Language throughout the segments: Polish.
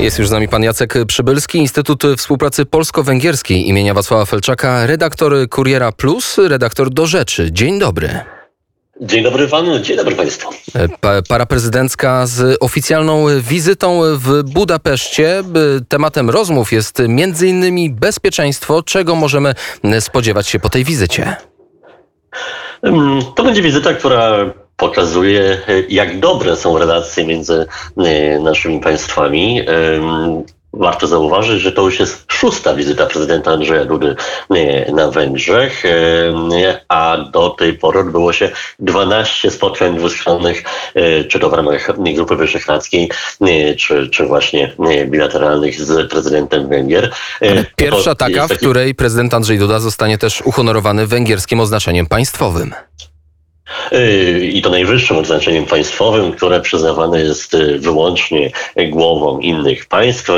Jest już z nami pan Jacek Przybylski, Instytut Współpracy Polsko-Węgierskiej imienia Wacława Felczaka, redaktor Kuriera Plus, redaktor do rzeczy. Dzień dobry. Dzień dobry panu, dzień dobry państwu. Pa, para prezydencka z oficjalną wizytą w Budapeszcie. Tematem rozmów jest między innymi bezpieczeństwo. Czego możemy spodziewać się po tej wizycie? To będzie wizyta, która pokazuje, jak dobre są relacje między e, naszymi państwami. Warto zauważyć, że to już jest szósta wizyta prezydenta Andrzeja Dudy e, na Węgrzech, a do tej pory odbyło się 12 spotkań dwustronnych, czy to w ramach Grupy Wyszehradzkiej, czy, czy właśnie bilateralnych z prezydentem Węgier. Pierwsza taka, taki... w której prezydent Andrzej Duda zostanie też uhonorowany węgierskim oznaczeniem państwowym. I to najwyższym odznaczeniem państwowym, które przyznawane jest y, wyłącznie głowom innych państw.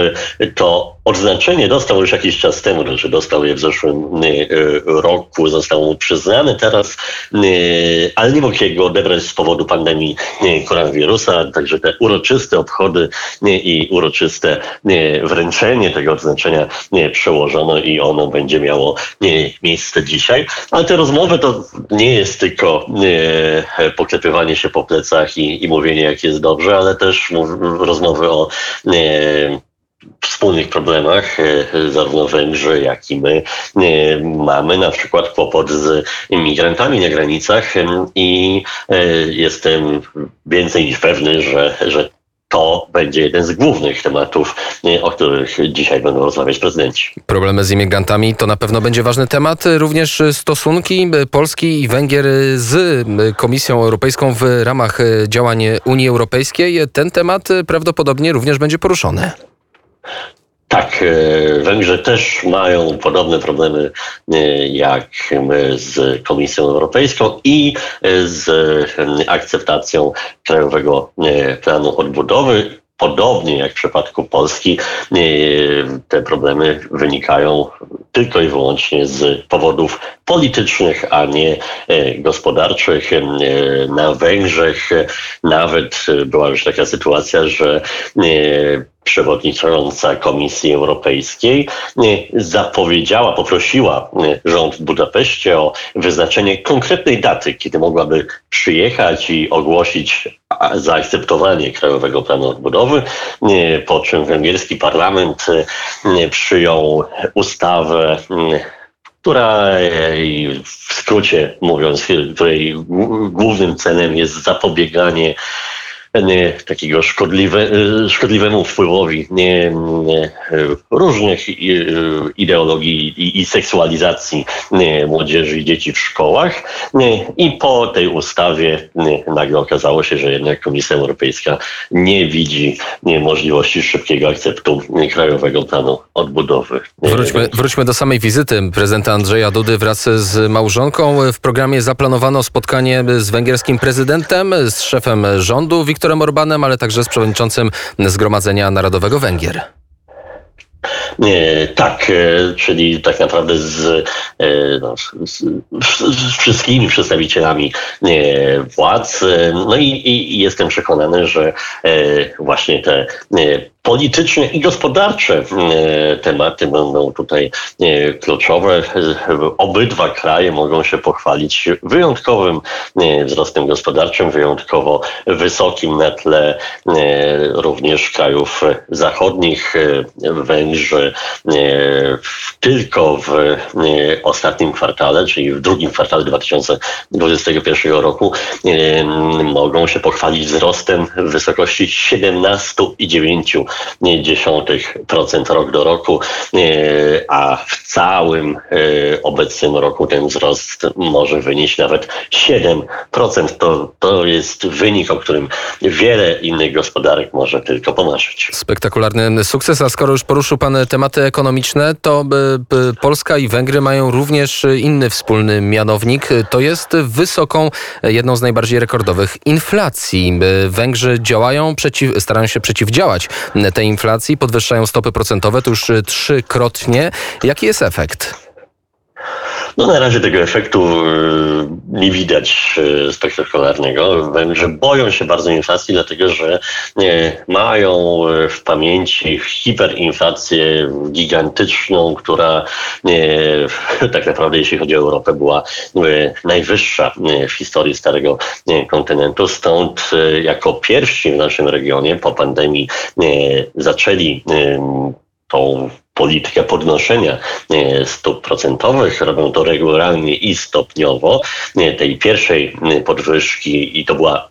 To odznaczenie dostał już jakiś czas temu, znaczy dostał je w zeszłym y, y, roku, zostało mu przyznane teraz, ale nie mógł jego odebrać z powodu pandemii koronawirusa, także te uroczyste obchody i uroczyste wręczenie tego odznaczenia przełożono i ono będzie miało miejsce dzisiaj. Ale te rozmowy to nie jest tylko poklepywanie się po plecach i, i mówienie, jak jest dobrze, ale też rozmowy o e, wspólnych problemach, e, zarówno Węgrzy, jak i my mamy na przykład kłopot z imigrantami na granicach i jestem więcej niż pewny, że, że to będzie jeden z głównych tematów, o których dzisiaj będą rozmawiać prezydenci. Problemy z imigrantami to na pewno będzie ważny temat. Również stosunki Polski i Węgier z Komisją Europejską w ramach działań Unii Europejskiej. Ten temat prawdopodobnie również będzie poruszony. Tak, e, Węgrzy też mają podobne problemy e, jak my z Komisją Europejską i e, z akceptacją Krajowego Planu Odbudowy podobnie jak w przypadku Polski, te problemy wynikają tylko i wyłącznie z powodów politycznych, a nie gospodarczych. Na Węgrzech nawet była już taka sytuacja, że przewodnicząca Komisji Europejskiej zapowiedziała, poprosiła rząd w Budapeszcie o wyznaczenie konkretnej daty, kiedy mogłaby przyjechać i ogłosić zaakceptowanie Krajowego Planu Odbudowy, po czym węgierski parlament przyjął ustawę która w skrócie mówiąc, której głównym celem jest zapobieganie takiego szkodliwe, y, szkodliwemu wpływowi nie, nie, różnych y, ideologii i, i seksualizacji młodzieży i dzieci w szkołach. I po tej ustawie nagle okazało się, że jednak Komisja Europejska nie widzi możliwości szybkiego akceptu Krajowego Planu Odbudowy. Wróćmy, wróćmy do samej wizyty prezydenta Andrzeja Dudy wraz z małżonką. W programie zaplanowano spotkanie z węgierskim prezydentem, z szefem rządu Wiktorem Viktorem Orbanem, ale także z przewodniczącym Zgromadzenia Narodowego Węgier. Nie, tak, e, czyli tak naprawdę z, e, no, z, z wszystkimi przedstawicielami władz. No i, i, jestem przekonany, że e, właśnie te polityczne i gospodarcze e, tematy będą tutaj e, kluczowe. Obydwa kraje mogą się pochwalić wyjątkowym e, wzrostem gospodarczym, wyjątkowo wysokim na tle również krajów zachodnich. Węgrzy tylko w ostatnim kwartale, czyli w drugim kwartale 2021 roku mogą się pochwalić wzrostem w wysokości 17,9 0,1% rok do roku, e, a w całym e, obecnym roku ten wzrost może wynieść nawet 7%. To, to jest wynik, o którym wiele innych gospodarek może tylko pomarzyć. Spektakularny sukces, a skoro już poruszył Pan tematy ekonomiczne, to e, Polska i Węgry mają również inny wspólny mianownik. To jest wysoką, jedną z najbardziej rekordowych inflacji. Węgrzy działają, przeciw, starają się przeciwdziałać tej inflacji, podwyższają stopy procentowe, to już trzykrotnie. Jaki jest efekt? No na razie tego efektu nie widać spektakularnego. Węgrzy boją się bardzo inflacji, dlatego że mają w pamięci hiperinflację gigantyczną, która tak naprawdę jeśli chodzi o Europę była najwyższa w historii Starego Kontynentu. Stąd jako pierwsi w naszym regionie po pandemii zaczęli tą politykę podnoszenia stóp procentowych, robią to regularnie i stopniowo. Tej pierwszej podwyżki, i to była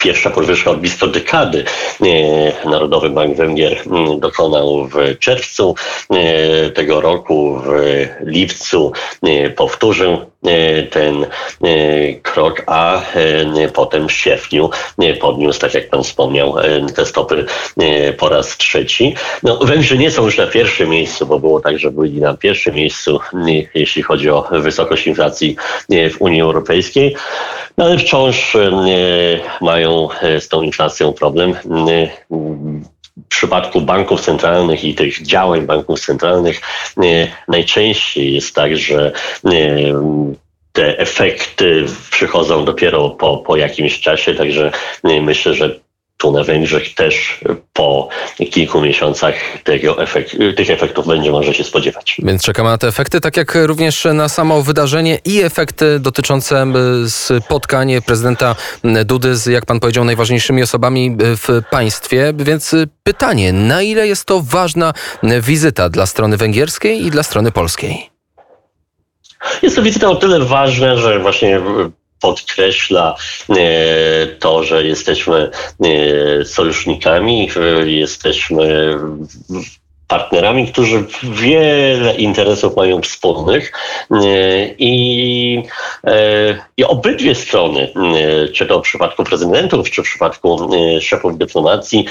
pierwsza podwyżka od blisko dekady Narodowy Bank Węgier dokonał w czerwcu tego roku, w lipcu powtórzył ten krok, a potem w sierpniu podniósł, tak jak pan wspomniał, te stopy po raz trzeci. No, Węgrzy nie są już na pierwszym miejscu, bo było tak, że byli na pierwszym miejscu, jeśli chodzi o wysokość inflacji w Unii Europejskiej, no, ale wciąż mają z tą inflacją problem. W przypadku banków centralnych i tych działań banków centralnych najczęściej jest tak, że te efekty przychodzą dopiero po, po jakimś czasie, także myślę, że tu na Węgrzech też po kilku miesiącach efekt, tych efektów będzie można się spodziewać. Więc czekamy na te efekty, tak jak również na samo wydarzenie i efekty dotyczące spotkań prezydenta Dudy z, jak pan powiedział, najważniejszymi osobami w państwie. Więc pytanie, na ile jest to ważna wizyta dla strony węgierskiej i dla strony polskiej? Jest to wizyta o tyle ważna, że właśnie podkreśla e, to, że jesteśmy e, sojusznikami, jesteśmy partnerami, którzy wiele interesów mają wspólnych e, i, e, i obydwie strony, e, czy to w przypadku prezydentów, czy w przypadku szefów dyplomacji,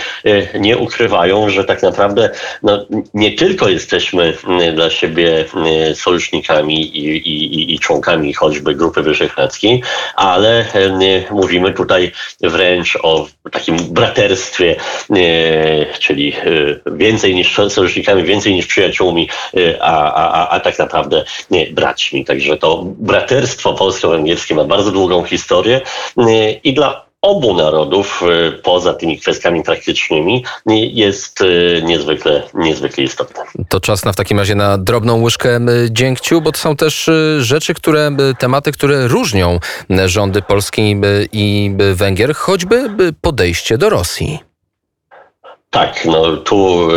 nie ukrywają, że tak naprawdę no, nie tylko jesteśmy dla siebie sojusznikami i, i, i członkami choćby Grupy Wyszehradzkiej, ale mówimy tutaj wręcz o takim braterstwie, czyli więcej niż sojusznikami, więcej niż przyjaciółmi, y, a, a, a tak naprawdę nie, braćmi. Także to braterstwo polsko-węgierskie ma bardzo długą historię y, i dla obu narodów, y, poza tymi kwestiami praktycznymi, jest niezwykle, niezwykle istotne. To czas na w takim razie na drobną łyżkę dziękciu, bo to są też rzeczy, które, tematy, które różnią rządy Polski i Węgier, choćby podejście do Rosji. Tak, no tu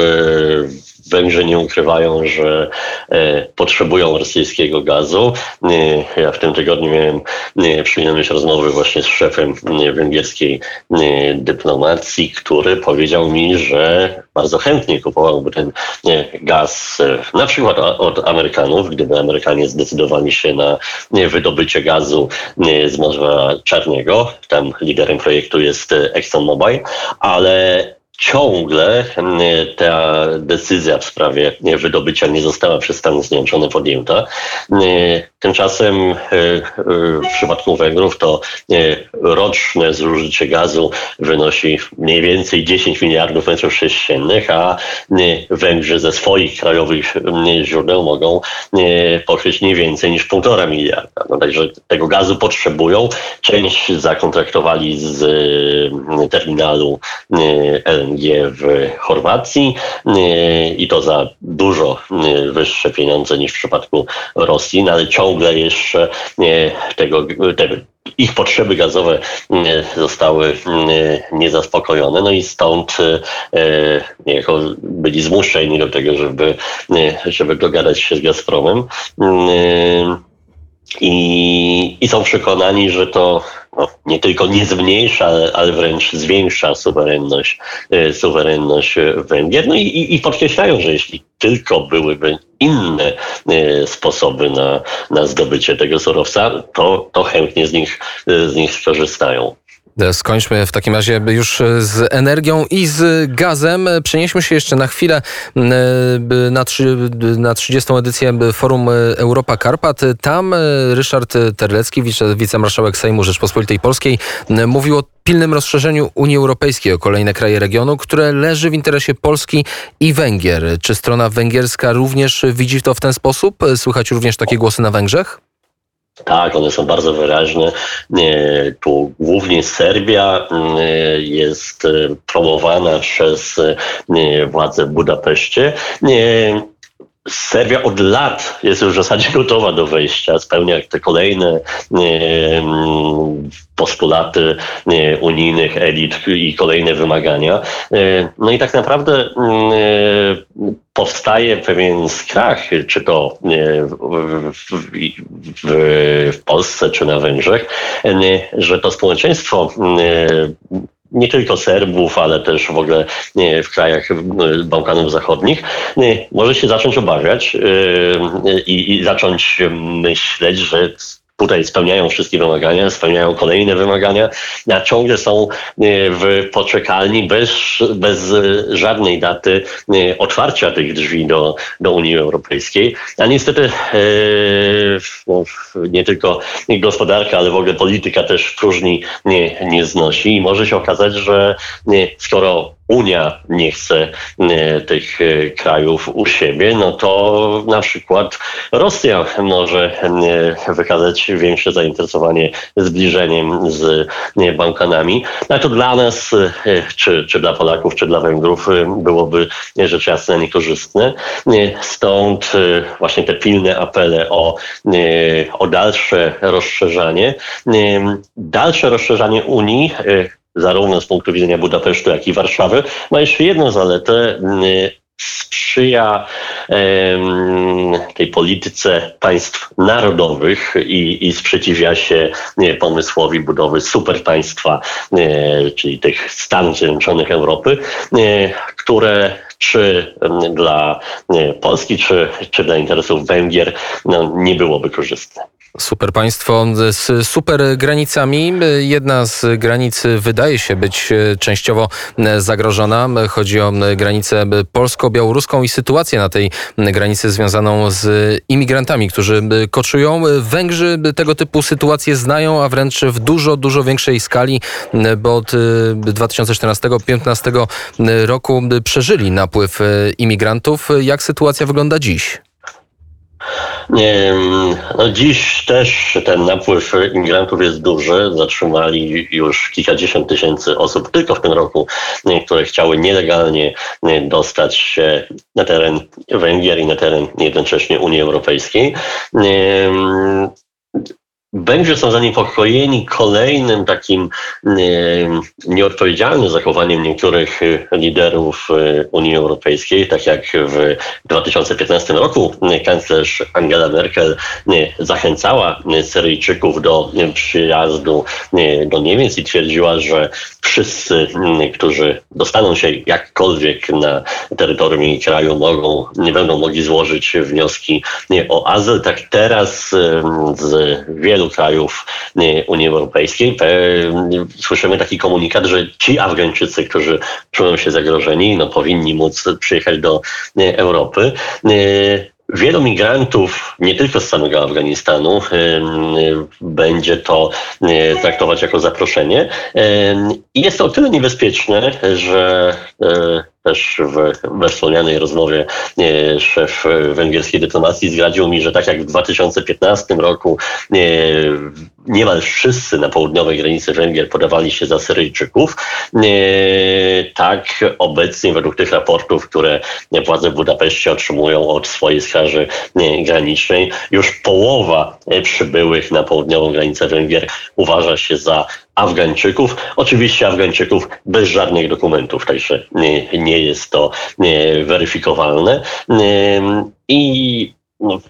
Węgrzy nie ukrywają, że e, potrzebują rosyjskiego gazu. E, ja w tym tygodniu miałem e, przyjemność rozmowy właśnie z szefem węgierskiej dyplomacji, który powiedział mi, że bardzo chętnie kupowałby ten gaz na przykład od Amerykanów, gdyby Amerykanie zdecydowali się na wydobycie gazu z Morza Czarnego. Tam liderem projektu jest ExxonMobil, ale ciągle ta decyzja w sprawie wydobycia nie została przez Stany Zjednoczone podjęta. Tymczasem e, e, w przypadku Węgrów to roczne zużycie gazu wynosi mniej więcej 10 miliardów metrów sześciennych, a Węgrzy ze swoich krajowych źródeł mogą pokryć nie więcej niż 1,5 miliarda. No także tego gazu potrzebują. Część zakontraktowali z terminalu LNG w Chorwacji i to za dużo wyższe pieniądze niż w przypadku Rosji, no ale ciągle jeszcze tego, te, ich potrzeby gazowe zostały niezaspokojone, no i stąd niejako byli zmuszeni do tego, żeby, żeby dogadać się z Gazpromem. I, i są przekonani, że to no, nie tylko nie zmniejsza, ale wręcz zwiększa suwerenność, e, suwerenność Węgier. No i, i podkreślają, że jeśli tylko byłyby inne e, sposoby na, na zdobycie tego surowca, to, to chętnie z nich, z nich skorzystają. E, skończmy w takim razie już z energią i z gazem. Przenieśmy się jeszcze na chwilę e, na, na 30. edycję Forum Europa Karpat. Tam Ryszard Terlecki, wicemarszałek Sejmu Rzeczpospolitej Polskiej, mówił o pilnym rozszerzeniu Unii Europejskiej o kolejne kraje regionu, które leży w interesie Polski i Węgier. Czy strona węgierska również widzi to w ten sposób? Słychać również takie głosy na Węgrzech? Tak, one są bardzo wyraźne. Tu głównie Serbia jest promowana przez władze w Budapeszcie. Serbia od lat jest już w zasadzie gotowa do wejścia, spełnia te kolejne postulaty unijnych elit i kolejne wymagania. No i tak naprawdę powstaje pewien strach, czy to w, w, w Polsce, czy na Węgrzech, że to społeczeństwo nie tylko Serbów, ale też w ogóle w krajach Bałkanów Zachodnich, może się zacząć obawiać i, i zacząć myśleć, że tutaj spełniają wszystkie wymagania, spełniają kolejne wymagania, a ciągle są e, w poczekalni bez, bez żadnej daty e, otwarcia tych drzwi do, do Unii Europejskiej. A niestety e, no, nie tylko gospodarka, ale w ogóle polityka też próżni nie, nie znosi i może się okazać, że skoro Unia nie chce e, tych e, krajów u siebie, no to na przykład Rosja może e, wykazać większe zainteresowanie zbliżeniem z Bałkanami. No to dla nas, czy, czy dla Polaków, czy dla Węgrów byłoby rzecz jasna niekorzystne. Stąd właśnie te pilne apele o, o dalsze rozszerzanie. Dalsze rozszerzanie Unii zarówno z punktu widzenia Budapesztu, jak i Warszawy, ma jeszcze jedną zaletę. Sprzyja tej polityce państw narodowych i, i sprzeciwia się nie, pomysłowi budowy superpaństwa, nie, czyli tych Stanów Zjednoczonych Europy, nie, które czy dla Polski, czy, czy dla interesów Węgier no, nie byłoby korzystne. Super państwo z super granicami. Jedna z granic wydaje się być częściowo zagrożona. Chodzi o granicę polsko-białoruską i sytuację na tej granicy związaną z imigrantami, którzy koczują. Węgrzy tego typu sytuacje znają, a wręcz w dużo, dużo większej skali, bo od 2014-2015 roku przeżyli napływ imigrantów. Jak sytuacja wygląda dziś? No dziś też ten napływ imigrantów jest duży. Zatrzymali już kilkadziesiąt tysięcy osób tylko w tym roku, które chciały nielegalnie dostać się na teren Węgier i na teren jednocześnie Unii Europejskiej. Węgrzy są zaniepokojeni kolejnym takim nieodpowiedzialnym zachowaniem niektórych liderów e, Unii Europejskiej, tak jak w 2015 roku kanclerz Angela Merkel zachęcała Syryjczyków do przyjazdu do Niemiec i twierdziła, że wszyscy, którzy dostaną się jakkolwiek na terytorium jej kraju, mogą, nie będą mogli złożyć wnioski o azyl. Tak teraz z wielu wielu krajów Unii Europejskiej. Słyszymy taki komunikat, że ci Afgańczycy, którzy czują się zagrożeni, no, powinni móc przyjechać do Europy. Wielu migrantów, nie tylko z samego Afganistanu, będzie to traktować jako zaproszenie. I jest to o tyle niebezpieczne, że e, też w, we wspomnianej rozmowie szef węgierskiej dyplomacji zdradził mi, że tak jak w 2015 roku niemal wszyscy na południowej granicy Węgier podawali się za Syryjczyków, tak obecnie według tych raportów, które władze w Budapeszcie otrzymują od swojej straży granicznej, już połowa przybyłych na południową granicę Węgier uważa się za Afgańczyków. Oczywiście Afgańczyków bez żadnych dokumentów, także nie, nie jest to nie, weryfikowalne. I no,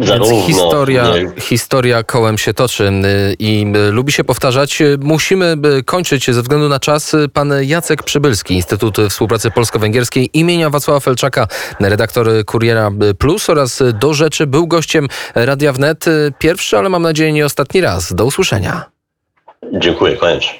Zarówno, Więc historia, historia kołem się toczy i lubi się powtarzać. Musimy kończyć ze względu na czas. Pan Jacek Przybylski, Instytut Współpracy Polsko-Węgierskiej imienia Wacława Felczaka, redaktor Kuriera Plus oraz do rzeczy był gościem Radia Wnet. Pierwszy, ale mam nadzieję nie ostatni raz. Do usłyszenia. Dziękuję, się.